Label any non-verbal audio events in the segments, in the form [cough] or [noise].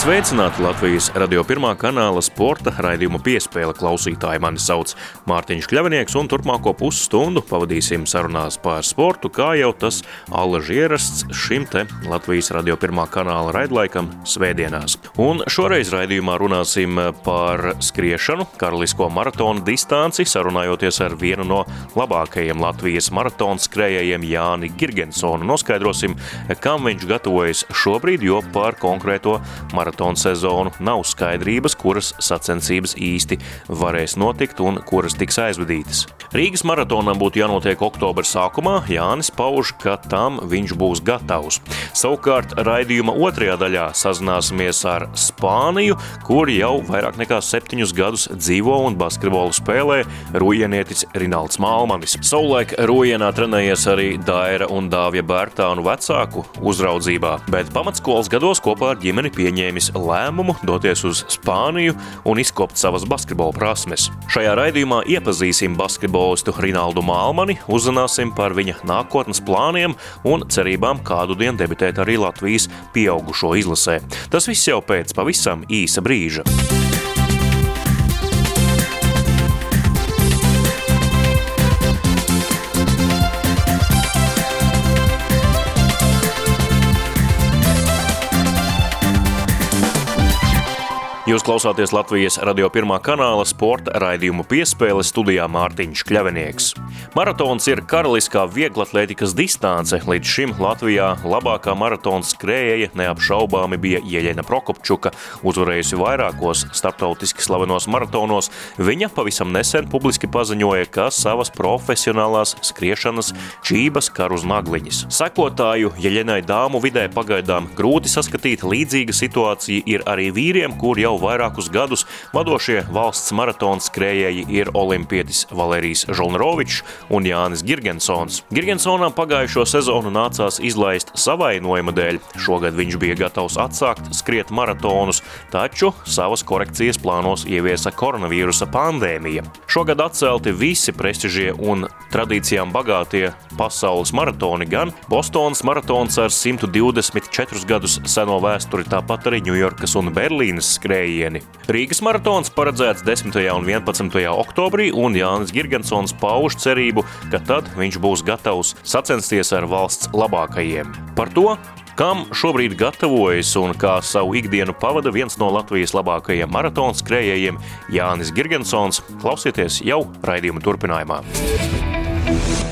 Sveicināti Latvijas radio pirmā kanāla sporta raidījuma piespēle klausītāji. Mani sauc Mārtiņš Kļavinieks, un turpmāko pusstundu pavadīsim sarunās par sportu, kā jau tas allaži ierasts šim te Latvijas radio pirmā kanāla raidlaikam svētdienās. Un šoreiz raidījumā runāsim par skriešanu, karalisko maratonu distanci, sarunājoties ar vienu no labākajiem Latvijas maratonu skrējējiem Jāni Girgensonu. Noskaidrosim, kam viņš gatavojas šobrīd, jo par konkrēto maratona sezonu nav skaidrības, kuras sacensības īsti varēs notikt un kuras tiks aizvadītas. Rīgas maratonam būtu jānotiek oktobra sākumā, Jānis pauž, ka tam viņš būs gatavs. Savukārt raidījuma otrajā daļā sazināsimies ar Spāniju, kur jau vairāk nekā septiņus gadus dzīvo un basketbolu spēlē rujenietis Rinalds Malmanis. Savulaik rujienā trenējies arī Daira un Dāvja Bērtānu vecāku uzraudzībā, bet pamatskolas gados kopā ar ģimeni pieņēmis lēmumu doties uz Spāniju un izkopt savas basketbola prasmes. Šajā raidījumā iepazīsim basketbolistu Rinaldu Mālmani, uzzināsim par viņa nākotnes plāniem un cerībām kādu dienu debitēt arī Latvijas pieaugušo izlasē. Tas viss jau pēc pavisam īsa brīža. Jūs klausāties Latvijas radio pirmā kanāla sporta raidījumu piespēle studijā Mārtiņš Kļavinieks. Maratons ir karaliskā vieglatlētikas distance. Līdz šim Latvijā labākā maratona skrējēja neapšaubāmi bija Ieļena Prokopčuka, uzvarējusi vairākos starptautiski slavenos maratonos. Viņa pavisam nesen publiski paziņoja, ka savas profesionālās skriešanas čības kar uz nagliņas. Sekotāju Ieļenai dāmu vidē pagaidām grūti saskatīt līdzīga situācija ir arī vīriem, kur jau vairākus gadus vadošie valsts maratona skrējēji ir olimpietis Valērijas Žolnrovičs un Jānis Girgensons. Girgensonam pagājušo sezonu nācās izlaist savainojuma dēļ. Šogad viņš bija gatavs atsākt skriet maratonus, taču savas korekcijas plānos ieviesa koronavīrusa pandēmija. Šogad atcelti visi prestižie un tradīcijām bagātie pasaules maratoni, gan Bostonas maratons ar 124 gadus seno vēsturi, tāpat arī Ņujorkas un Berlīnes skrēji skrējieni. Rīgas maratons paredzēts 10. un 11. oktobrī, un Jānis Girgensons pauž cerību, ka tad viņš būs gatavs sacensties ar valsts labākajiem. Par to, kam šobrīd gatavojas un kā savu ikdienu pavada viens no Latvijas labākajiem maratona skrējējiem Jānis Girgensons, klausieties jau raidījuma turpinājumā.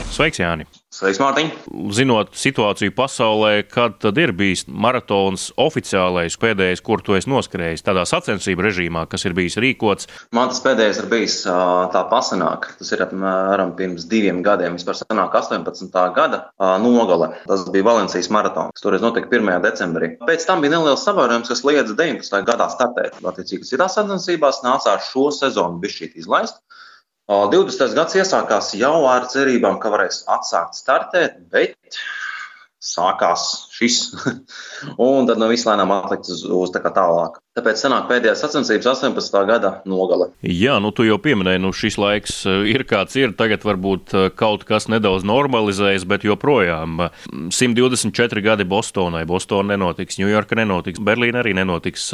Sveiks, Jāni! Sveiks, Mārtiņ! Zinot situāciju pasaulē, kad tad ir bijis maratons oficiālais pēdējais, kur tu esi noskrējis tādā sacensību režīmā, kas ir bijis rīkots? Man tas pēdējais ir bijis tā pasanāk. Tas ir apmēram pirms diviem gadiem, vispār sanāk 18. gada nogale. Tas bija Valencijas maratons. Toreiz notika 1. decembrī. Pēc tam bija neliels savārojums, kas liedza 19. gadā startēt. Attiecīgi, citās sacensībās nācās šo sezonu bišķīt izlaist. 20. gads iesākās jau ar cerībām, ka varēs atsākt startēt, bet sākās šis. [laughs] un tad no visu lēnām atlikt uz, uz tā kā tālāk. Tāpēc sanāk pēdējās sacensības 18. gada nogale. Jā, nu tu jau pieminēji, nu šis laiks eh, ir kāds ir, tagad varbūt eh, kaut kas nedaudz normalizējas, bet joprojām 124 gadi Bostonai. Bostona nenotiks, Ņujorka nenotiks, Berlīna arī nenotiks.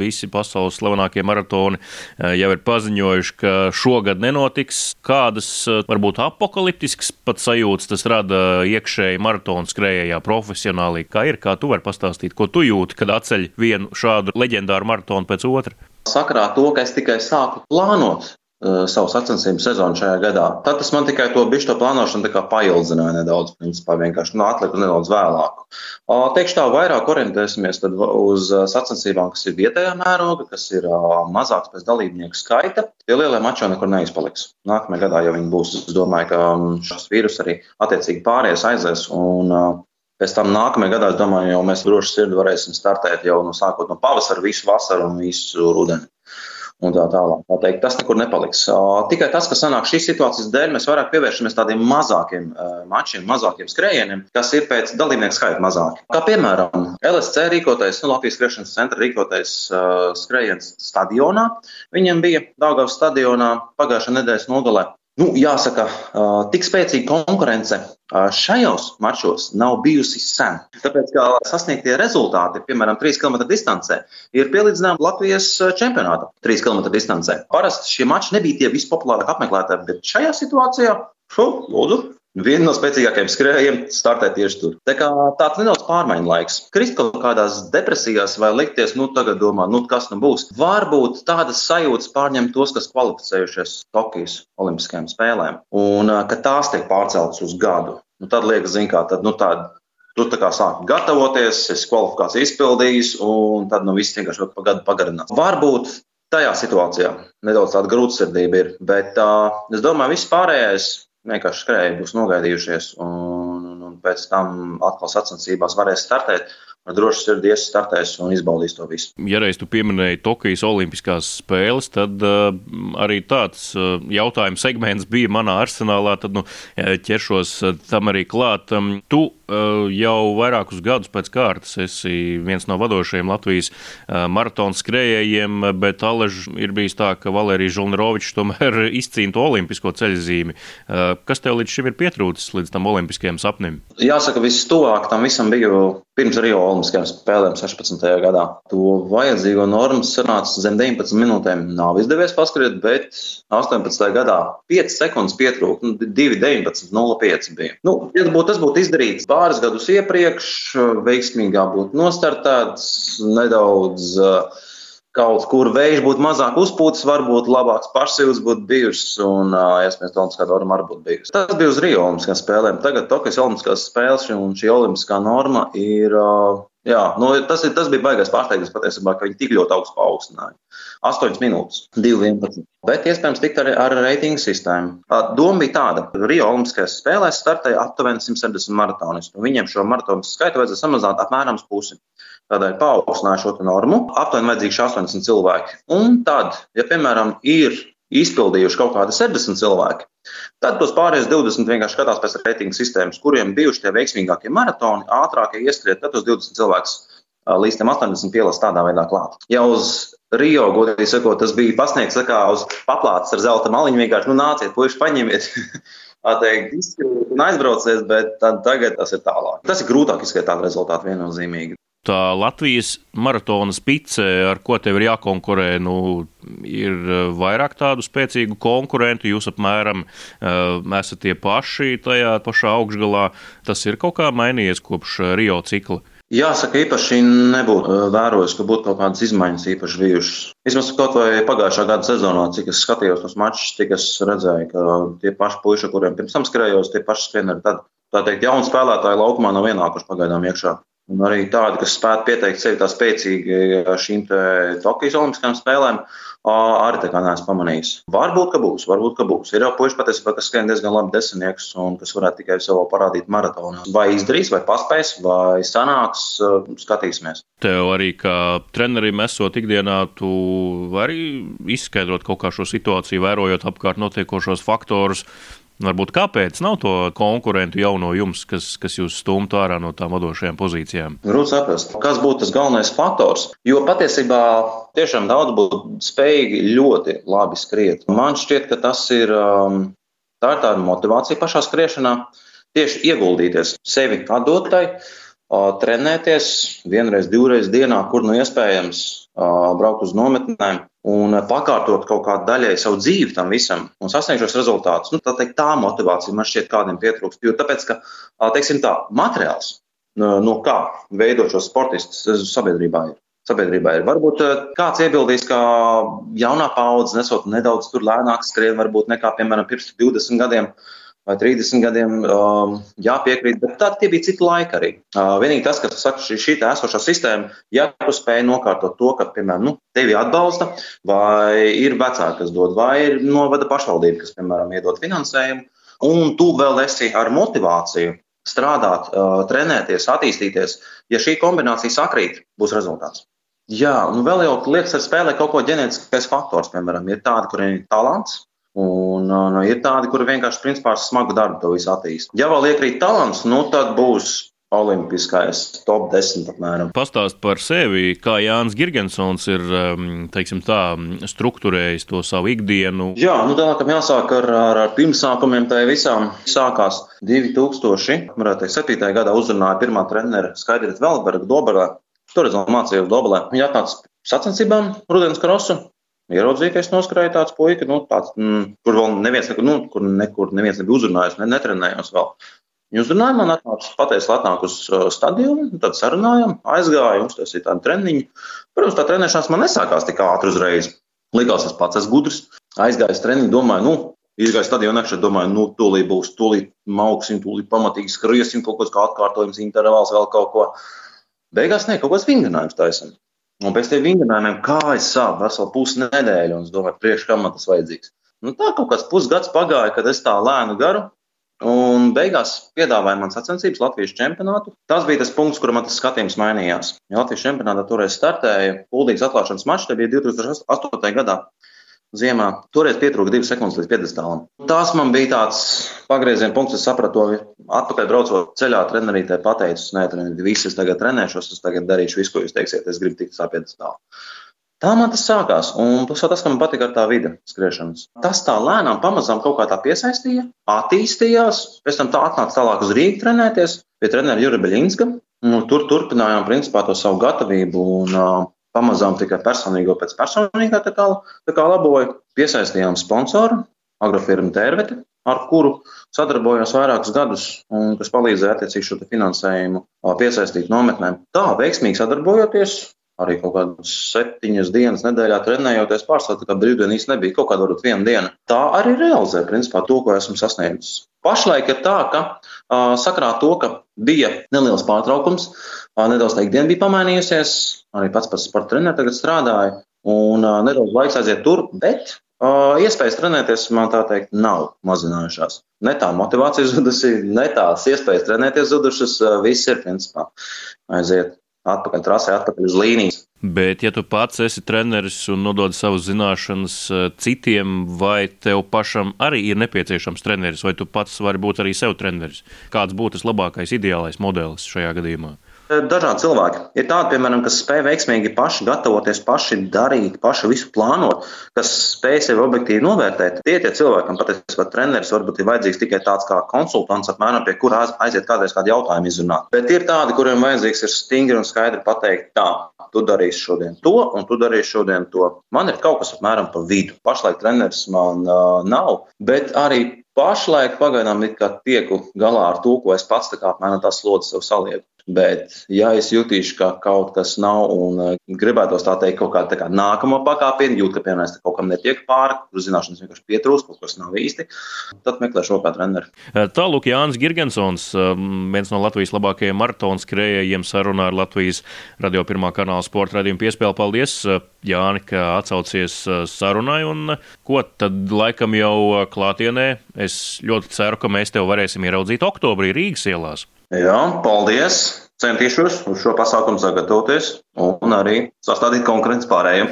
Visi pasaules slavenākie maratoni eh, jau ir paziņojuši, ka šogad nenotiks. Kādas varbūt apakaliptiskas pat sajūtas tas rada iekšēji maratonu skrējējā profesionālī? Kā ir, kā tu vari pastāstīt, ko tu jūti, kad atceļ vienu šādu leģendu? Leģendāru maratonu pēc otra? Sakarā to, ka es tikai sāku plānot uh, savu sacensību sezonu šajā gadā. Tad tas man tikai to bišķi plānošanu paildzināja nedaudz. Principā vienkārši nu, atliku nedaudz vēlāk. Uh, teikšu tā, vairāk orientēsimies uz sacensībām, kas ir vietējā mēroga, kas ir uh, mazāks pēc dalībnieku skaita. Tie lielie mači jau nekur neizpaliks. Nākamajā gadā jau viņi būs. Es domāju, ka um, šis vīrus arī attiecīgi pāries aizies. Un, uh, Pēc tam nākamajā gadā, es domāju, jau mēs droši sirdi varēsim startēt jau no sākot no pavasara, visu vasaru un visu rudeni. Un tā tālāk. Tā teikt, tas nekur nepaliks. Tikai tas, ka sanāk šīs situācijas dēļ, mēs vairāk pievēršamies tādiem mazākiem mačiem, mazākiem skrējieniem, kas ir pēc dalībnieku skaita mazāki. Kā piemēram, LSC rīkotais, nu, Latvijas skriešanas centra rīkotais skrējiens stadionā. Viņam bija Daugavas stadionā pagājušā nedēļas nogalē Nu, jāsaka, tik spēcīga konkurence šajos mačos nav bijusi sen. Tāpēc, kā sasniegtie rezultāti, piemēram, 3 km distancē, ir pielīdzināmi Latvijas čempionātam 3 km distancē. Parasti šie mači nebija tie vispopulārākie apmeklētāji, bet šajā situācijā, šo, lūdzu, Viena no spēcīgākajiem skrejējiem startē tieši tur. Tā kā tāds nedaudz pārmaiņu laiks. Krist kaut kādās depresijās vai likties, nu tagad domā, nu kas nu būs. Varbūt tādas sajūtas pārņem tos, kas kvalificējušies Tokijas Olimpiskajām spēlēm, un ka tās tiek pārceltas uz gadu. Nu, tad liekas, zin kā, tad, nu tāda. Tu tā kā sāki gatavoties, es kvalifikāciju izpildījis, un tad nu, viss vienkārši pa gadu pagarinās. Varbūt tajā situācijā nedaudz tāda grūtsirdība ir, bet uh, es domāju, viss pārējais vienkārši skrēja, būs nogaidījušies, un, un, un pēc tam atkal sacensībās varēs startēt. Ar drošu sirdi startēs un izbaudīs to visu. Ja reiz tu pieminēji Tokijas Olimpiskās spēles, tad uh, arī tāds uh, jautājums segments bija manā arsenālā. Tad nu, ķeršos tam arī klāt. Um, tu Eh, jau vairākus gadus pēc kārtas esi viens no vadošajiem Latvijas eh, maratona skrējējiem, bet Alež ir bijis tā, ka Valērijas Žulnerovičs tomēr [laughs] izcīna to olimpisko ceļzīmi. Eh, kas tev līdz šim ir pietrūcis līdz tam olimpiskajam sapnim? Jāsaka, vistuvāk tam visam biju pirms Rio Olimpiskajām spēlēm 16. gadā. To vajadzīgo normu sanāca zem 19 minūtēm. Nav izdevies paskriet, bet 18. gadā 5 sekundes pietrūka. Nu, 2,19, 0,5 bija. Nu, ja būtu, tas būtu izdarīts pāris gadus iepriekš, veiksmīgāk būtu nostartēts, nedaudz uh, kaut kur vējš būtu mazāk uzpūtas, varbūt labāks pašsīvs būtu bijušas, un, iespējams, Olimpiskā norma arī būtu bijusi. Tas bija uz Rio Olimpiskajām spēlēm. Tagad Tokijas Olimpiskās spēles un šī Olimpiskā norma ir. Jā, nu, tas, ir, tas bija baigais pārsteigums patiesībā, ka viņi tik ļoti augstu paaugstināja. 8 minūtes, 2,11. Bet iespējams tikt arī ar reitingu sistēmu. Doma bija tāda, ka Rio Olimpiskajās spēlēs startēja aptuveni 170 maratonistu. Viņiem šo maratonu skaitu vajadzēja samazināt apmēram pusi. Tādēļ paaugstināja šo normu. Aptuveni vajadzīgi 80 cilvēki. Un tad, ja piemēram ir izpildījuši kaut kādi 70 cilvēki, tad tos pārējos 20 vienkārši skatās pēc reitingu sistēmas, kuriem bijuši tie veiksmīgākie maratoni, ātrākie ieskriet, tad tos 20 cilvēkus līdz 80 pielas tādā veidā klāt. Ja uz Rio, godīgi sakot, tas bija pasniegts kā uz paplātes ar zelta maliņu, vienkārši nu, nāciet, puiši, paņemiet. [laughs] Teikt, un aizbrauciet, bet tagad tas ir tālāk. Tas ir grūtāk izskatīt rezultātu viennozīmīgi tā Latvijas maratona spice, ar ko tev ir jākonkurē, nu, ir eh, vairāk tādu spēcīgu konkurentu. Jūs apmēram uh, esat tie paši tajā pašā augšgalā. Tas ir kaut kā mainījies kopš eh, Rio cikla. Jāsaka, īpaši nebūtu vērojis, ka būtu kaut kādas izmaiņas īpaši bijušas. Vismaz kaut vai pagājušā gada sezonā, cik es skatījos tos mačus, tik es redzēju, ka tie paši puiši, kuriem pirms tam skrējos, tie paši skrieneri, tad, tā teikt, jauni spēlētāji laukumā nav ienākuši pagaidām iekšā. Un arī tādi, kas spētu pieteikt sevi tā spēcīgi šīm Tokijas Olimpiskajām spēlēm, arī tā kā neesmu pamanījis. Varbūt, ka būs, varbūt, ka būs. Ir jau puiši patiesībā, kas skrien diezgan labi desmitnieks un kas varētu tikai sev parādīt maratonā. Vai izdarīs, vai paspēs, vai sanāks, skatīsimies. Tev arī kā trenerim esot ikdienā, tu vari izskaidrot kaut kā šo situāciju, vērojot apkārt notiekošos faktorus Varbūt kāpēc nav to konkurentu jau no jums, kas, kas jūs stumtu ārā no tām vadošajām pozīcijām? Grūti saprast, kas būtu tas galvenais faktors. Jo patiesībā tiešām daudz būtu spējīgi ļoti labi skriet. Man šķiet, ka tas ir, um, tā ir tāda motivācija pašā skriešanā, tieši ieguldīties sevi atdotai trenēties vienreiz, divreiz dienā, kur nu iespējams braukt uz nometnēm un pakārtot kaut kādu daļai savu dzīvi tam visam un sasniegt šos rezultātus. Nu, tā, teikt, tā motivācija man šķiet kādiem pietrūkst. Jo tāpēc, ka, teiksim tā, materiāls, no kā veidot šos sportistus sabiedrībā ir. Sabiedrībā ir. Varbūt kāds iebildīs, ka jaunā paudze nesot nedaudz lēnāk skrien, varbūt nekā, piemēram, pirms 20 gadiem. Uh, vai 30 gadiem um, jāpiekrīt, bet tad tie bija citi laiki arī. Uh, vienīgi tas, ka saka, šī, šī esošā sistēma, ja tu spēj nokārtot to, ka, piemēram, nu, tevi atbalsta, vai ir vecāki, kas dod, vai ir novada pašvaldība, kas, piemēram, iedod finansējumu, un tu vēl esi ar motivāciju strādāt, uh, trenēties, attīstīties. Ja šī kombinācija sakrīt, būs rezultāts. Jā, un vēl jau liekas, ar spēlē kaut ko ģenētiskais faktors. Piemēram, ir tādi, kuriem ir talants, Un, un ir tādi, kuri vienkārši principā ar smagu darbu to visu attīst. Ja vēl iekrīt talants, nu tad būs olimpiskais top 10 apmēram. Pastāst par sevi, kā Jānis Girgensons ir um, teiksim, tā, struktūrējis to savu ikdienu. Jā, nu tālākam jāsāk ar, ar, ar pirmsākumiem. Tā visām sākās 2000, varētu teikt, 7. gadā uzrunāja pirmā trenera Skaidrita Velberga Doberā. Toreiz vēl mācījos Dobelē. Viņa atnāca sacensībām, rudens krosu. Ieraudzīju, ka es noskrēju tāds puika, nu, tāds, mm, kur vēl neviens, nekur, nu, kur nekur neviens nebija uzrunājis, ne, netrenējos vēl. Viņa uzrunāja man, atnāca, pateica, atnāk uz uh, stadionu, tad sarunājām, aizgāju, uztaisīju tādu treniņu. Protams, tā trenēšanās man nesākās tik ātri uzreiz. Likās, es pats esmu gudrs. Aizgāju uz treniņu, domāju, nu, Iegāju stadionā, iekšā, domāju, nu, tūlīt būs, tūlīt mauksim, tūlīt pamatīgi skriesim, kaut kāds kā atkārtojums, intervāls, vēl kaut ko. Beigās ne, kaut kāds vingrinājums taisam. Un pēc tam vingrinājumiem, kā es sāpu veselu pusnedēļu, un es domāju, priekš kam man tas vajadzīgs. Nu, tā kaut kāds pusgads pagāja, kad es tā lēnu garu, un beigās piedāvāja man sacensības Latvijas čempionātu. Tas bija tas punkts, kur man tas skatījums mainījās. Ja Latvijas čempionātā toreiz startēja Kuldīgas atklāšanas mačs, tas bija 2008. gadā ziemā. Toreiz pietrūka divas sekundes līdz 50. Tas man bija tāds pagrieziena punkts, es sapratu to atpakaļ braucot ceļā, trenerītē pateicu, nē, treniņi, visi es tagad trenēšos, es tagad darīšu visu, ko jūs teiksiet, es gribu tikt uz 50. Tā man tas sākās, un ir tas, kas man patīk ar tā vidi skriešanas. Tas tā lēnām, pamazām kaut kā tā piesaistīja, attīstījās, pēc tam tā atnāca tālāk uz Rīgas trenēties pie treneru Jura Beļinska. Nu, tur turpinājām principā to savu gatavību un uh, pamazām tikai personīgo pēc personīgā tā kā, tā kā laboja. Piesaistījām sponsoru, agrofirmu Tērveti, ar kuru sadarbojos vairākus gadus, un kas palīdzēja attiecīgi šo finansējumu piesaistīt nometnēm. Tā veiksmīgi sadarbojoties, arī kaut kādas septiņas dienas nedēļā trenējoties, pārstāvot, kā brīvdiena īstenībā nebija kaut kāda varbūt viena diena. Tā arī realizē principā to, ko esmu sasniedzis. Pašlaik ir tā, ka sakrā to, ka bija neliels pārtraukums, nedaudz tā ikdiena bija pamainījusies, arī pats par sporta treneru tagad strādāju, un uh, nedaudz laiks aiziet tur, bet uh, iespējas trenēties man tā teikt nav mazinājušās. Ne tā motivācija zudusi, ne tās iespējas trenēties zudušas, uh, viss ir principā aiziet atpakaļ trasē, atpakaļ uz līnijas. Bet, ja tu pats esi treneris un nodod savas zināšanas citiem, vai tev pašam arī ir nepieciešams treneris, vai tu pats vari būt arī sev treneris? Kāds būtu tas labākais, ideālais modelis šajā gadījumā? Dažādi cilvēki. Ir tādi, piemēram, kas spēj veiksmīgi paši gatavoties, paši darīt, paši visu plānot, kas spēj sevi objektīvi novērtēt. Tie tie cilvēki, kam patiesībā treneris varbūt ir vajadzīgs tikai tāds kā konsultants, apmēram pie kura aiziet kādreiz kādu jautājumu izrunāt. Bet ir tādi, kuriem vajadzīgs ir stingri un skaidri pateikt, tā, tu darīsi šodien to, un tu darīsi šodien to. Man ir kaut kas apmēram pa vidu. Pašlaik treneris man uh, nav, bet arī pašlaik pagaidām tieku galā ar to, ko es pats tā kā apmēram tās slodzes sev salieku. Bet, ja es jutīšu, ka kaut kas nav un uh, gribētos tā teikt, kaut kāda kā nākamā pakāpiena, jūt, ka, piemēram, kaut kam netiek pāri, kur zināšanas vienkārši pietrūkst, kaut kas nav īsti, tad meklēšu vēl kādu treneru. Eh, tālāk Jānis Girgensons, um, viens no Latvijas labākajiem maratona skrējējiem, sarunā ar Latvijas radio pirmā kanāla sporta radījumu piespēli. Paldies, Jāni, ka atsaucies sarunai, un ko tad laikam jau klātienē. Es ļoti ceru, ka mēs tev varēsim ieraudzīt oktobrī Rīgas ielās. Jā, paldies! Centīšos uz šo pasākumu sagatavoties un arī sastādīt konkurences pārējiem.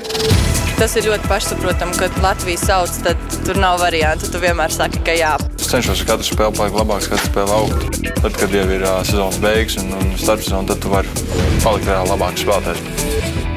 Tas ir ļoti pašsaprotami, ka Latvijas sauc, tad tur nav variantu. Tu vienmēr saki, ka jā. Es cenšos katru spēli palikt labāks, katru spēli augt. Tad, kad jau ir uh, sezonas beigas un, un starpsezona, tad tu vari palikt vēl labāks spēlētājs.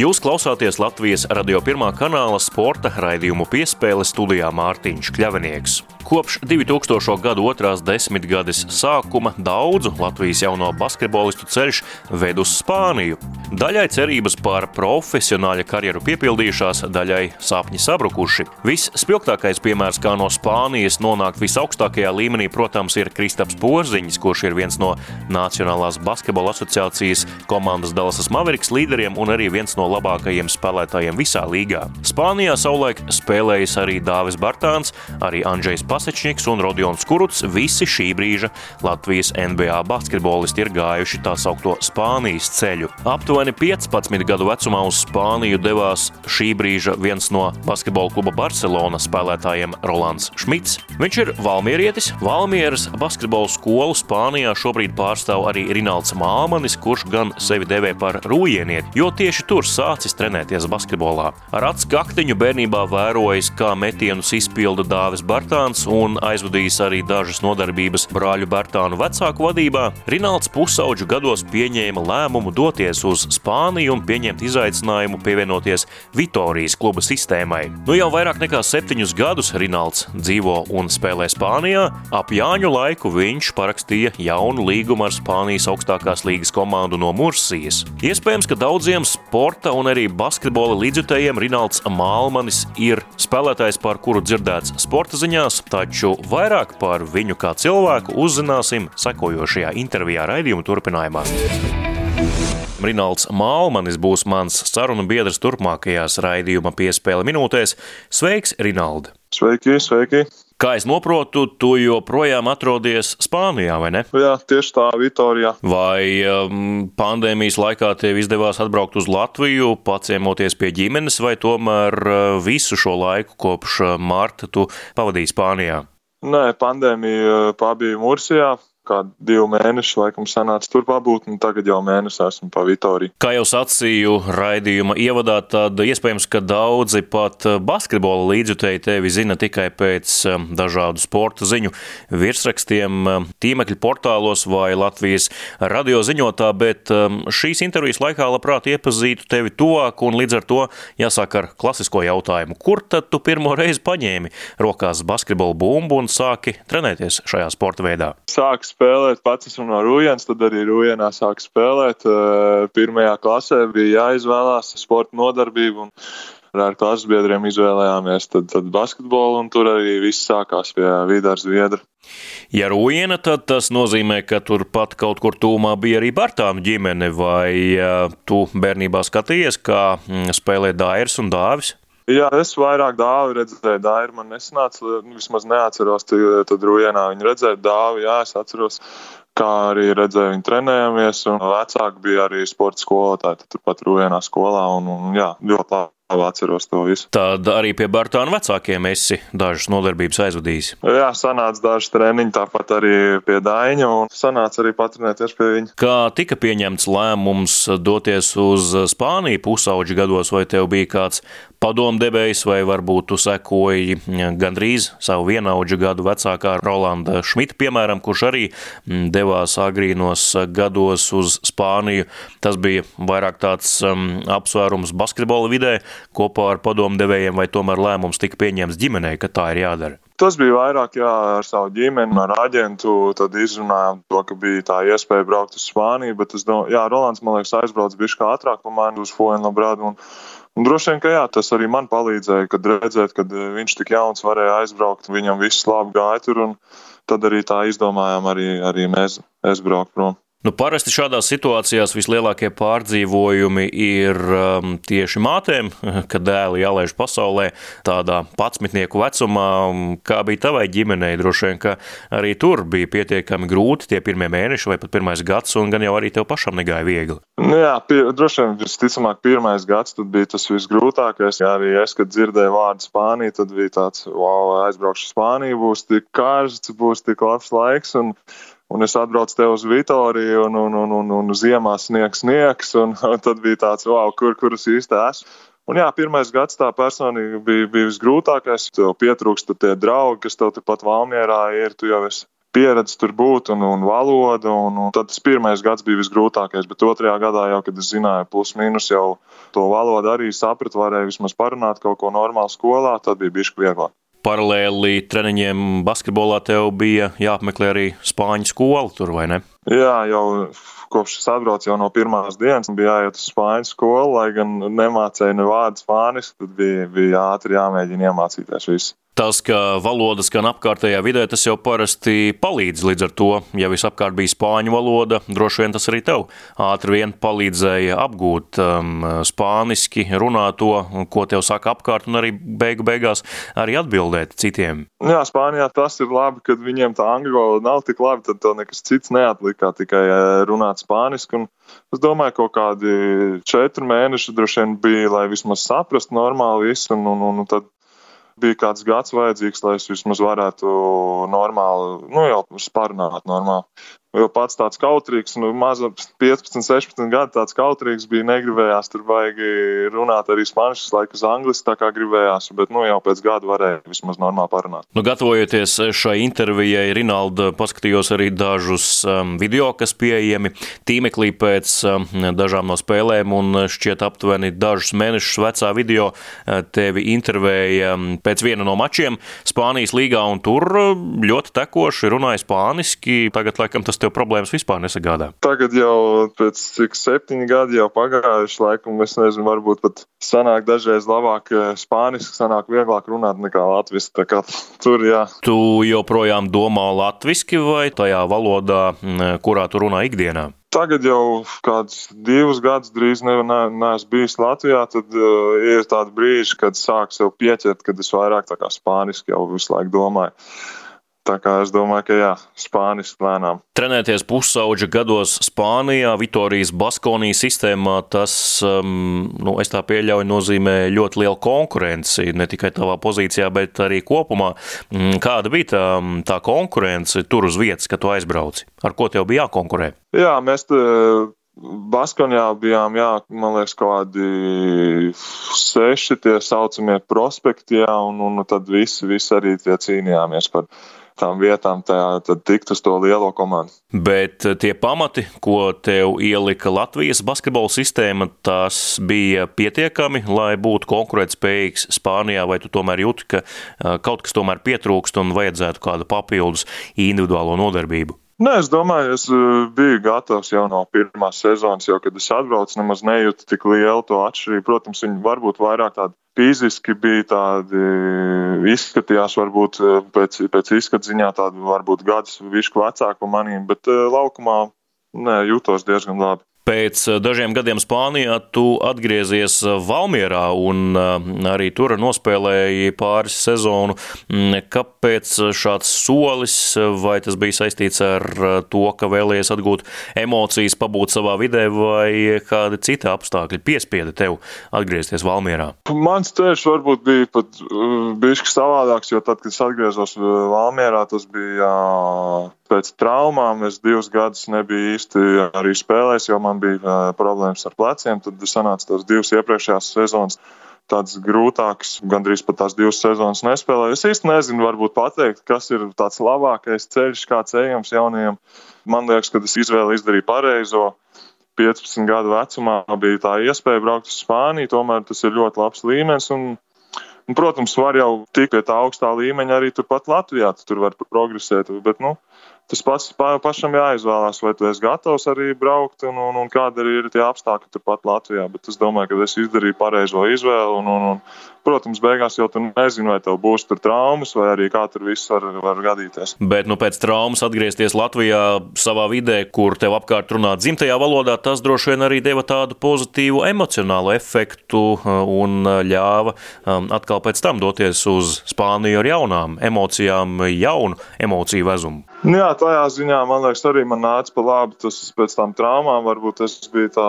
Jūs klausāties Latvijas radio pirmā kanāla sporta raidījumu piespēle studijā Mārtiņš Kļavinieks. Kopš 2000. gada otrās desmitgades sākuma daudzu Latvijas jauno basketbolistu ceļš ved uz Spāniju. Daļai cerības par profesionāļa karjeru piepildījušās, daļai sapņi sabrukuši. Visspilgtākais piemērs, kā no Spānijas nonākt visaugstākajā līmenī, protams, ir Kristaps Porziņš, kurš ir viens no Nacionālās basketbola asociācijas komandas Dallas Mavericks līderiem un arī viens no labākajiem spēlētājiem visā līgā. Spānijā savulaik spēlējis arī Dāvis Bartāns, arī Andrzejs Pasečņiks un Rodions Kuruts. Visi šī brīža Latvijas NBA basketbolisti ir gājuši tā saukto Spānijas ceļu. Aptuveni 15 gadu vecumā uz Spāniju devās šī brīža viens no basketbola kluba Barcelona spēlētājiem Rolands Šmits. Viņš ir valmierietis, Valmieras basketbola skolu Spānijā šobrīd pārstāv arī Rinalds Māmanis, kurš gan sevi devē par rūjienieti, jo tieši tur sācis trenēties basketbolā. Ar acu kaktiņu bērnībā vērojis, kā metienus izpilda Dāvis Bartāns un aizvadījis arī dažas nodarbības brāļu Bērtānu vecāku vadībā, Rinalds pusauģu gados pieņēma lēmumu doties uz Spāniju un pieņemt izaicinājumu pievienoties Vitorijas kluba sistēmai. Nu jau vairāk nekā septiņus gadus Rinalds dzīvo un spēlē Spānijā. Ap Jāņu laiku viņš parakstīja jaunu līgumu ar Spānijas augstākās līgas komandu no Mursijas. Iespējams, ka daudziem sporta un arī basketbola līdzjutējiem Rinalds Malmanis ir spēlētājs, par kuru dzirdēts sporta ziņās, taču vairāk par viņu kā cilvēku uzzināsim sekojošajā intervijā raidījuma turpinājumā. Rinalds Malmanis būs mans sarunu biedrs turpmākajās raidījuma piespēle minūtēs. Sveiks, Rinaldi! Sveiki, sveiki! Kā es saprotu, tu joprojām atrodies Spānijā, vai ne? Jā, tieši tā, Vitorijā. Vai um, pandēmijas laikā tev izdevās atbraukt uz Latviju, paciemoties pie ģimenes, vai tomēr uh, visu šo laiku kopš uh, marta tu pavadīji Spānijā? Nē, pandēmija uh, pabija Mursijā, kā divu mēnešu laikam sanāca tur pabūt, un tagad jau mēnesi esmu pa Vitoriju. Kā jau sacīju raidījuma ievadā, tad iespējams, ka daudzi pat basketbola līdzjutēji tevi zina tikai pēc um, dažādu sporta ziņu virsrakstiem, um, tīmekļa portālos vai Latvijas radio ziņotā, bet šīs intervijas laikā labprāt iepazītu tevi tuvāk, un līdz ar to jāsāk ar klasisko jautājumu. Kur tad tu pirmo reizi paņēmi rokās basketbola bumbu un sāki trenēties šajā sporta veidā? Sāks spēlēt, pats esmu no Rūjienas, tad arī Rūjienā sāku spēlēt. Pirmajā klasē bija jāizvēlās sporta nodarbība. Ar klases biedriem izvēlējāmies tad, tad basketbolu, un tur arī viss sākās pie Vidāras Zviedra. Ja ruīna, tad tas nozīmē, ka turpat kaut kur tūmā bija arī Bartānu ģimene, vai tu bērnībā skatījies, kā spēlē Dairs un Dāvis? Jā, es vairāk dāvu redzēju, dāvi man nesanāca, vismaz neatceros, tad rujienā viņi redzēja dāvi, jā, es atceros, kā arī redzēju, viņi trenējamies, un vecāki bija arī sporta skolotāji, tad turpat rujienā skolā, un, un jā, ļoti labi atceros to visu. Tad arī pie Bartāna vecākiem esi dažas nodarbības aizvadījis. Jā, sanāca dažas treniņi, tāpat arī pie Daņa, un sanāca arī patrenēties pie viņa. Kā tika pieņemts lēmums doties uz Spāniju pusauģi gados, vai tev bija kāds padomdevējs, vai varbūt tu sekoji gandrīz savu vienaudžu gadu vecākā Rolanda Šmita, piemēram, kurš arī devās agrīnos gados uz Spāniju. Tas bija vairāk tāds um, apsvērums basketbola vidē kopā ar padomdevējiem, vai tomēr lēmums tika pieņemts ģimenei, ka tā ir jādara? Tas bija vairāk jā, ar savu ģimeni, ar aģentu. Tad izrunājām to, ka bija tā iespēja braukt uz Spāniju. Bet es ka Rolands man liekas aizbraucis bišķi kā ātrāk par mani uz Fuenlabrādu. Un, un droši vien, ka jā, tas arī man palīdzēja, kad redzēt, kad viņš tik jauns varēja aizbraukt. Viņam viss labi gāja tur. Tad arī tā izdomājām arī, arī mēs aizbraukt prom. Nu, parasti šādās situācijās vislielākie pārdzīvojumi ir um, tieši mātēm, [laughs] kad dēli jālaiž pasaulē tādā patsmitnieku vecumā. Kā bija tavai ģimenei? Droši vien, ka arī tur bija pietiekami grūti tie pirmie mēneši vai pat pirmais gads, un gan jau arī tev pašam negāja viegli. Nu, jā, pie, droši vien, visticamāk, pirmais gads bija tas visgrūtākais. Jā, arī es, kad dzirdēju vārdu Spānija, tad bija tāds, wow, aizbraukšu Spāniju, būs tik karsts, būs tik labs laiks. Un, Un es atbraucu te uz Vitoriju, un, un, un, un, un ziemā sniegs, sniegs. Un, [laughs] un tad bija tāds, wow, kur, kur es īsti esmu. Un jā, pirmais gads tā personīgi bija, bija visgrūtākais. Tev pietrūkst tie draugi, kas tev tepat Valmjerā ir. Tu jau esi pieredzi tur būt un, un valoda. Un, un tad tas pirmais gads bija visgrūtākais, bet otrajā gadā jau, kad es zināju, plus mīnus jau to valodu arī sapratu, varēju vismaz parunāt kaut ko normālu skolā, tad bija bišķi vieglāk paralēli treniņiem basketbolā tev bija jāapmeklē arī spāņu skola tur, vai ne? Jā, jau kopš es atbraucu jau no pirmās dienas, bija jāiet uz spāņu skolu, lai gan nemācēju ne vārdu spāniski, tad bija, bija ātri jāmēģina iemācīties visu. Tas, ka valoda skan apkārtējā vidē, tas jau parasti palīdz. Līdz ar to, ja visapkārt bija spāņu valoda, droši vien tas arī tev ātri vien palīdzēja apgūt um, spāniski, runāt to, ko tev saka apkārt, un arī beigu beigās arī atbildēt citiem. Jā, Spānijā tas ir labi, kad viņiem tā angļu valoda nav tik labi, tad tev nekas cits neatlika, tikai eh, runāt spāniski. Un es domāju, ka kaut kādi četri mēneši droši vien bija, lai vismaz saprastu normāli visu, un, un, un tad bija kāds gads vajadzīgs, lai es vismaz varētu normāli, nu jau parunāt normāli. Jau pats tāds kautrīgs, nu, maza 15, 16 gadu tāds kautrīgs bija, negribējās tur baigi runāt arī spāniski, laiku uz angliski, tā kā gribējās, bet, nu, jau pēc gada varēja vismaz normāli parunāt. Nu, gatavojoties šai intervijai, Rinalda, paskatījos arī dažus um, video, kas pieejami tīmeklī pēc um, dažām no spēlēm, un šķiet aptuveni dažus mēnešus vecā video uh, tevi intervēja um, pēc viena no mačiem Spānijas līgā, un tur ļoti tekoši runāja spāniski. Tagad, laikam, tas tev problēmas vispār nesagādā? Tagad jau pēc cik septiņi gadi jau pagājuši, laikam, es nezinu, varbūt pat sanāk dažreiz labāk eh, spāniski, sanāk vieglāk runāt nekā latviski. Tā kā tur, jā. Tu joprojām domā latviski vai tajā valodā, kurā tu runā ikdienā? Tagad jau kādus divus gadus drīz neesmu ne, ne bijis Latvijā. Tad uh, ir tādi brīži, kad sāk sev pieķert, kad es vairāk tā kā spāniski jau visu laiku domāju. Tā kā es domāju, ka jā, spāniski lēnām. Trenēties pusauģa gados Spānijā, Vitorijas Baskonijas sistēmā, tas, um, nu, es tā pieļauju, nozīmē ļoti lielu konkurenci, ne tikai tavā pozīcijā, bet arī kopumā. Mm, kāda bija tā, tā konkurence tur uz vietas, kad tu aizbrauci? Ar ko tev bija jākonkurē? Jā, mēs te Baskonijā bijām, jā, man liekas, kaut kādi seši tie saucamie prospekti, jā, un, un tad visi, visi arī tie cīnījāmies par tām vietām, tajā, tad tikt uz to lielo komandu. Bet eh, tie pamati, ko tev ielika Latvijas basketbola sistēma, tas bija pietiekami, lai būtu konkurētspējīgs Spānijā, vai tu tomēr jūti, ka eh, kaut kas tomēr pietrūkst un vajadzētu kādu papildus individuālo nodarbību? Nē, es domāju, es eh, biju gatavs jau no pirmās sezonas, jau kad es atbraucu, nemaz nejūtu tik lielu to atšķirību. Protams, viņi varbūt vairāk tādi fiziski bija tādi, izskatījās varbūt eh, pēc, pēc izskata ziņā tādi varbūt gadus višku vecāku par manīm, bet eh, laukumā nē, jūtos diezgan labi. Pēc eh, dažiem gadiem Spānijā tu atgriezies eh, Valmierā un eh, arī tur nospēlēji pāris sezonu. Mm, kāpēc šāds solis, vai tas bija saistīts ar to, ka vēlējies atgūt emocijas, pabūt savā vidē, vai kādi citi apstākļi piespieda tev atgriezties Valmierā? Mans ceļš varbūt bija pat bišķi savādāks, jo tad, kad es atgriezos Valmierā, tas bija pēc traumām. Es divus gadus nebiju īsti arī spēlējis, jo man bija problēmas ar pleciem. Tad sanāca tās divas iepriekšējās sezonas. Tāds grūtāks, gandrīz pat tās divas sezonas nespēlēju. Es īsti nezinu, varbūt pateikt, kas ir tāds labākais ceļš, kāds ejams jaunajiem. Man liekas, ka es izvēli izdarīju pareizo. 15 gadu vecumā bija tā iespēja braukt uz Spāniju. Tomēr tas ir ļoti labs līmenis. Un, un, protams, var jau tikt pie tā augstā līmeņa arī turpat Latvijā. Tu tur var progresēt. Bet, nu, tas pats pašam jāizvēlās, vai tu esi gatavs arī braukt un, un, un kāda arī ir tie apstākļi turpat Latvijā. Bet es domāju, ka es izdarīju pareizo izvēli. Un, un, un, protams, beigās jau tu nezini, vai tev būs tur traumas, vai arī kā tur viss var, var gadīties. Bet nu, pēc traumas atgriezties Latvijā savā vidē, kur tev apkārt runā dzimtajā valodā, tas droši vien arī deva tādu pozitīvu emocionālu efektu uh, un uh, ļāva um, atkal pēc tam doties uz Spāniju ar jaunām emocijām, jaunu emociju vezumu. Nu jā, tajā ziņā man liekas, arī man nāca pa labi tas pēc tam traumām. Varbūt tas bija tā,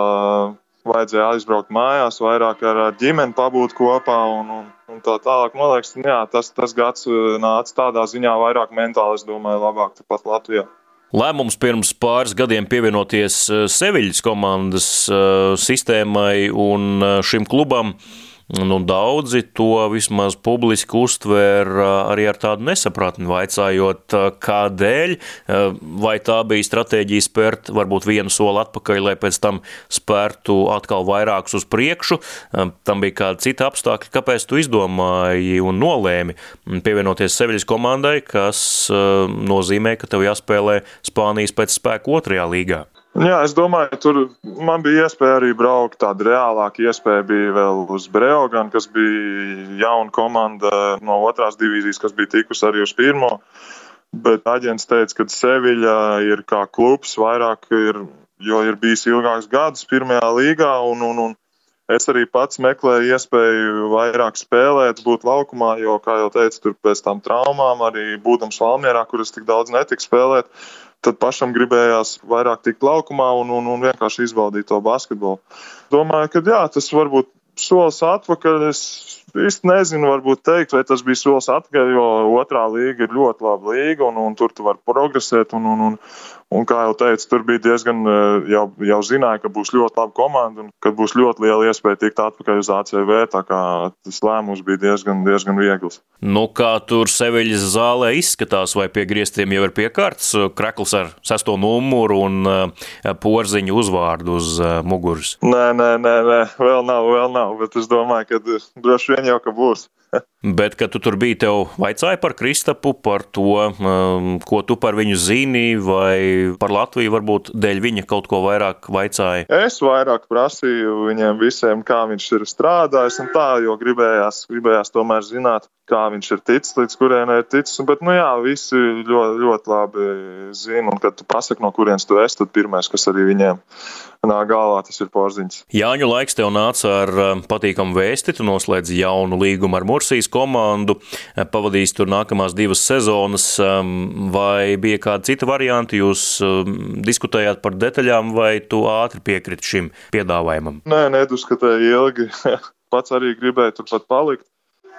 vajadzēja aizbraukt mājās, vairāk ar ģimeni pabūt kopā un, un, un tā tālāk. Man liekas, jā, tas, tas gads uh, nāca tādā ziņā vairāk mentāli, es domāju, labāk tepat Latvijā. Lēmums pirms pāris gadiem pievienoties uh, Seviļas komandas uh, sistēmai un šim klubam Nu, daudzi to vismaz publiski uztver arī ar tādu nesapratni, vaicājot, kādēļ, vai tā bija stratēģija spērt varbūt vienu soli atpakaļ, lai pēc tam spērtu atkal vairākus uz priekšu. Tam bija kāda cita apstākļa, kāpēc tu izdomāji un nolēmi pievienoties Seviļas komandai, kas nozīmē, ka tev jāspēlē Spānijas pēc spēku otrajā līgā. Jā, es domāju, tur man bija iespēja arī braukt. Tāda reālāka iespēja bija vēl uz Breoganu, kas bija jauna komanda no otrās divīzijas, kas bija tikusi arī uz pirmo. Bet aģents teica, ka Seviļa ir kā klubs vairāk, ir, jo ir bijis ilgāks gads pirmajā līgā. Un, un, un es arī pats meklēju iespēju vairāk spēlēt, būt laukumā, jo, kā jau teicu, tur pēc tam traumām, arī būdams Valmjerā, kur es tik daudz netiku spēlēt tad pašam gribējās vairāk tikt laukumā un, un, un vienkārši izbaudīt to basketbolu. Domāju, ka jā, tas varbūt solis atpakaļ. Es īsti nezinu, varbūt teikt, vai tas bija solis atpakaļ, jo otrā līga ir ļoti laba līga un, un tur tu vari progresēt. Un, un, un, un, kā jau teicu, tur bija diezgan eh, jau, jau zināja, ka būs ļoti laba komanda un ka būs ļoti liela iespēja tikt atpakaļ uz ACV. Tā kā tas lēmums bija diezgan, diezgan viegls. Nu, kā tur Seviļas zālē izskatās, vai pie griestiem jau ir piekārts krekls ar sesto numuru un eh, porziņu uzvārdu uz eh, muguras? Nē, nē, nē, nē, vēl nav, vēl nav, bet es domāju, ka droši vien jau ka būs. Bet, kad tu tur biji, tev vaicāja par Kristapu, par to, um, ko tu par viņu zini, vai par Latviju varbūt dēļ viņa kaut ko vairāk vaicāja? Es vairāk prasīju viņiem visiem, kā viņš ir strādājis un tā, jo gribējās, gribējās tomēr zināt, kā viņš ir ticis, līdz kurienai ir ticis. Bet, nu jā, visi ļoti, ļoti labi zina, un kad tu pasaki, no kurienes tu esi, tad pirmais, kas arī viņiem nāk galvā, tas ir porziņš. Jāņu laiks tev nāca ar um, patīkamu vēsti, tu noslēdz jaunu līgumu ar Mursijas komandu, pavadījis tur nākamās divas sezonas, vai bija kāda cita varianta, jūs diskutējāt par detaļām, vai tu ātri piekriti šim piedāvājumam? Nē, neduskatēju ilgi. [laughs] Pats arī gribēju turpat palikt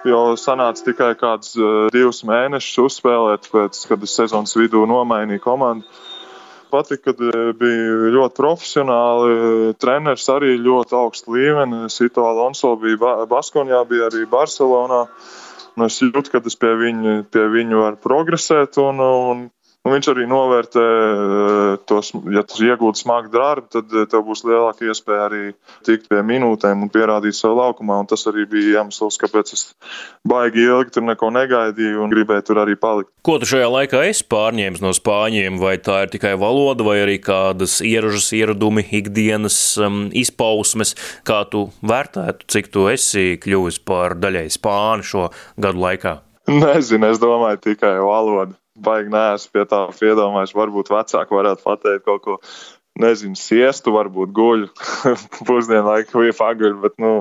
jo sanāca tikai kādus uh, divus mēnešus uzspēlēt, pēc, kad es sezonas vidū nomainīju komandu. Patika, kad uh, bija ļoti profesionāli. Treneris arī ļoti augsts līmenis. Sito Alonso bija Baskonijā, bija arī Barcelonā. Un es jūtu, ka es pie viņu, pie viņu varu progresēt. Un, un Un viņš arī novērtē eh, tos, ja tu iegūti smagu darbu, tad eh, tev būs lielāka iespēja arī tikt pie minūtēm un pierādīt savu laukumā. Un tas arī bija iemesls, kāpēc es baigi ilgi tur neko negaidīju un gribēju tur arī palikt. Ko tu šajā laikā esi pārņēmis no spāņiem? Vai tā ir tikai valoda, vai arī kādas ieražas ieradumi, ikdienas um, izpausmes, kā tu vērtētu, cik tu esi kļuvis par daļai spāņu šo gadu laikā? Nezinu, es domāju tikai valodu baigi neesmu pie tā piedomājis. Varbūt vecāki varētu pateikt kaut ko, nezinu, siestu, varbūt guļu [laughs] pusdienlaiku vai paguļu, bet, nu,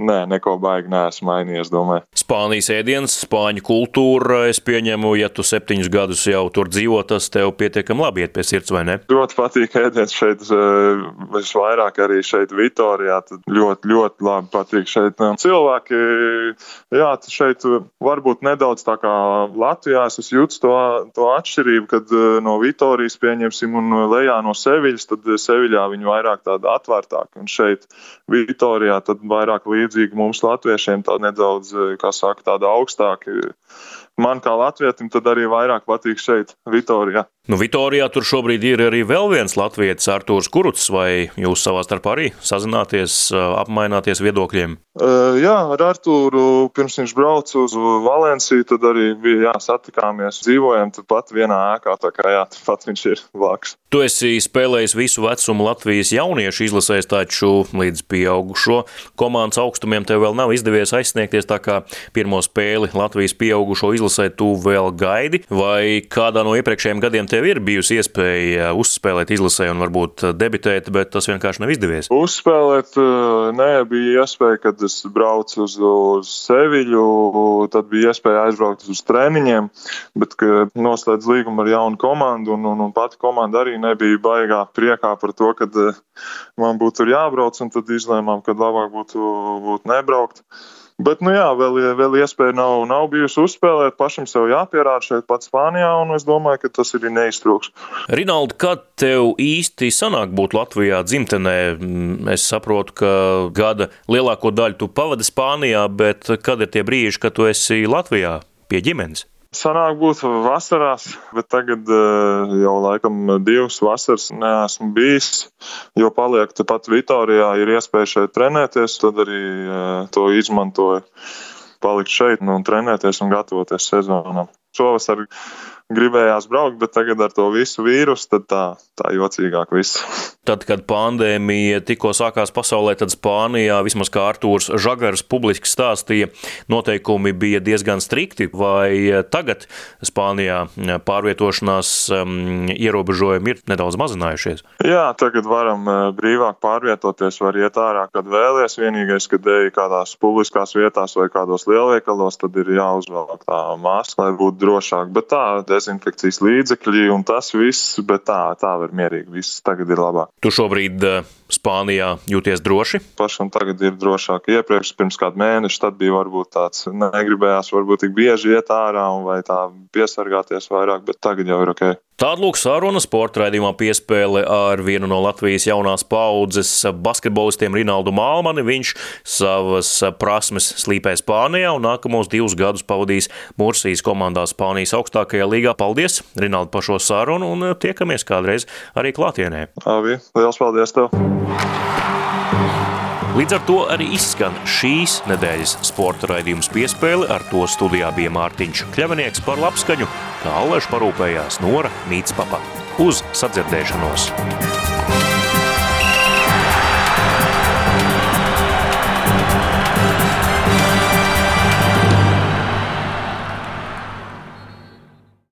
Nē, neko baigi neesmu mainījies, domāju. Spānijas ēdienas, spāņu kultūra, es pieņemu, ja tu septiņus gadus jau tur dzīvo, tas tev pietiekami labi iet pie sirds, vai ne? Ļoti patīk ēdienas šeit, eh, visvairāk arī šeit Vitorijā, tad ļoti, ļoti labi patīk šeit. Cilvēki, jā, šeit varbūt nedaudz tā kā Latvijā es jūtu to, to atšķirību, kad eh, no Vitorijas pieņemsim un lejā no Seviļas, tad Seviļā viņi vairāk tāda atvērtāka, un šeit Vitorijā tad vairāk līdz līdzīgi mums, latviešiem, tā nedaudz, eh, kā saka, tāda augstāka. Man kā latvietim tad arī vairāk patīk šeit, Vitorijā. Nu, Vitorijā tur šobrīd ir arī vēl viens latvietis, Artūrs Kuruts, vai jūs savā starpā arī sazināties, apmaināties viedokļiem? Uh, jā, ar Artūru pirms viņš brauca uz Valenciju, tad arī bija jāsatikāmies. Dzīvojam turpat vienā ēkā, tā kā jā, turpat viņš ir blakus. Tu esi spēlējis visu vecumu Latvijas jauniešu izlasēs, taču līdz pieaugušo komandas augstumiem tev vēl nav izdevies aizsniegties, tā kā pirmo spēli Latvijas pieaugušo izlasē tu vēl gaidi, vai kādā no iepriekšējiem gadiem tev ir bijusi iespēja uzspēlēt izlasē un varbūt debitēt, bet tas vienkārši nav izdevies? Uzspēlēt, eh, nē, bija iespēja, kad es braucu uz, uz Seviļu, tad bija iespēja aizbraukt uz treniņiem, bet, noslēdz līgumu ar jaunu komandu, un, un, un pati komanda arī nebija baigā priekā par to, ka eh, man būtu jābrauc, un tad izlēmām, ka labāk būtu, būtu nebraukt. Bet, nu jā, vēl, vēl iespēja nav, nav bijusi uzspēlēt, pašam sev jāpierāda šeit pats Spānijā, un es domāju, ka tas ir neiztrūks. Rinaldi, kad tev īsti sanāk būt Latvijā dzimtenē? Es saprotu, ka gada lielāko daļu tu pavadi Spānijā, bet kad ir tie brīži, kad tu esi Latvijā pie ģimenes? Sanāk būt vasarās, bet tagad uh, jau laikam divas vasaras neesmu bijis, jo paliek tepat Vitorijā, ir iespēja šeit trenēties, tad arī uh, to izmantoju. Palikt šeit nu, trenēties un gatavoties sezonam. Šovasar gribējās braukt, bet tagad ar to visu vīrusu, tā, tā jocīgāk viss. Tad, kad pandēmija tikko sākās pasaulē, tad Spānijā, vismaz kā Artūrs Žagars publiski stāstīja, noteikumi bija diezgan strikti, vai tagad Spānijā pārvietošanās um, ierobežojumi ir nedaudz mazinājušies? Jā, tagad varam uh, brīvāk pārvietoties, var iet ārā, kad vēlies. Vienīgais, kad ej kādās publiskās vietās vai kādos lielveikalos, tad ir jāuzvelk tā maska, lai būtu drošāk. Bet tā, dezinfekcijas līdzekļi un tas viss, bet tā, tā var mierīgi. Viss tagad ir labāk. Tu šobrīd Spānijā jūties droši? Pašam tagad ir drošāk. Iepriekš, pirms kāda mēneša, tad bija varbūt tāds negribējās, varbūt tik bieži iet ārā un vai tā piesargāties vairāk, bet tagad jau ir ok. Tāda saruna sporta raidījumā piespēle ar vienu no Latvijas jaunās paudzes basketbolistiem Rinaldu Mālmani. Viņš savas prasmes slīpē Spānijā un nākamos divus gadus pavadīs Mursijas komandā Spānijas augstākajā līgā. Paldies, Rinaldu, par šo sarunu un tiekamies kādreiz arī klātienē. Avi, liels paldies tev! Līdz ar to arī izskan šīs nedēļas sporta raidījums piespēle. Ar to studijā bija Mārtiņš Kļavinieks par labskaņu, kā Alēš parūpējās Nora Mītspapa. Uz sadzirdēšanos!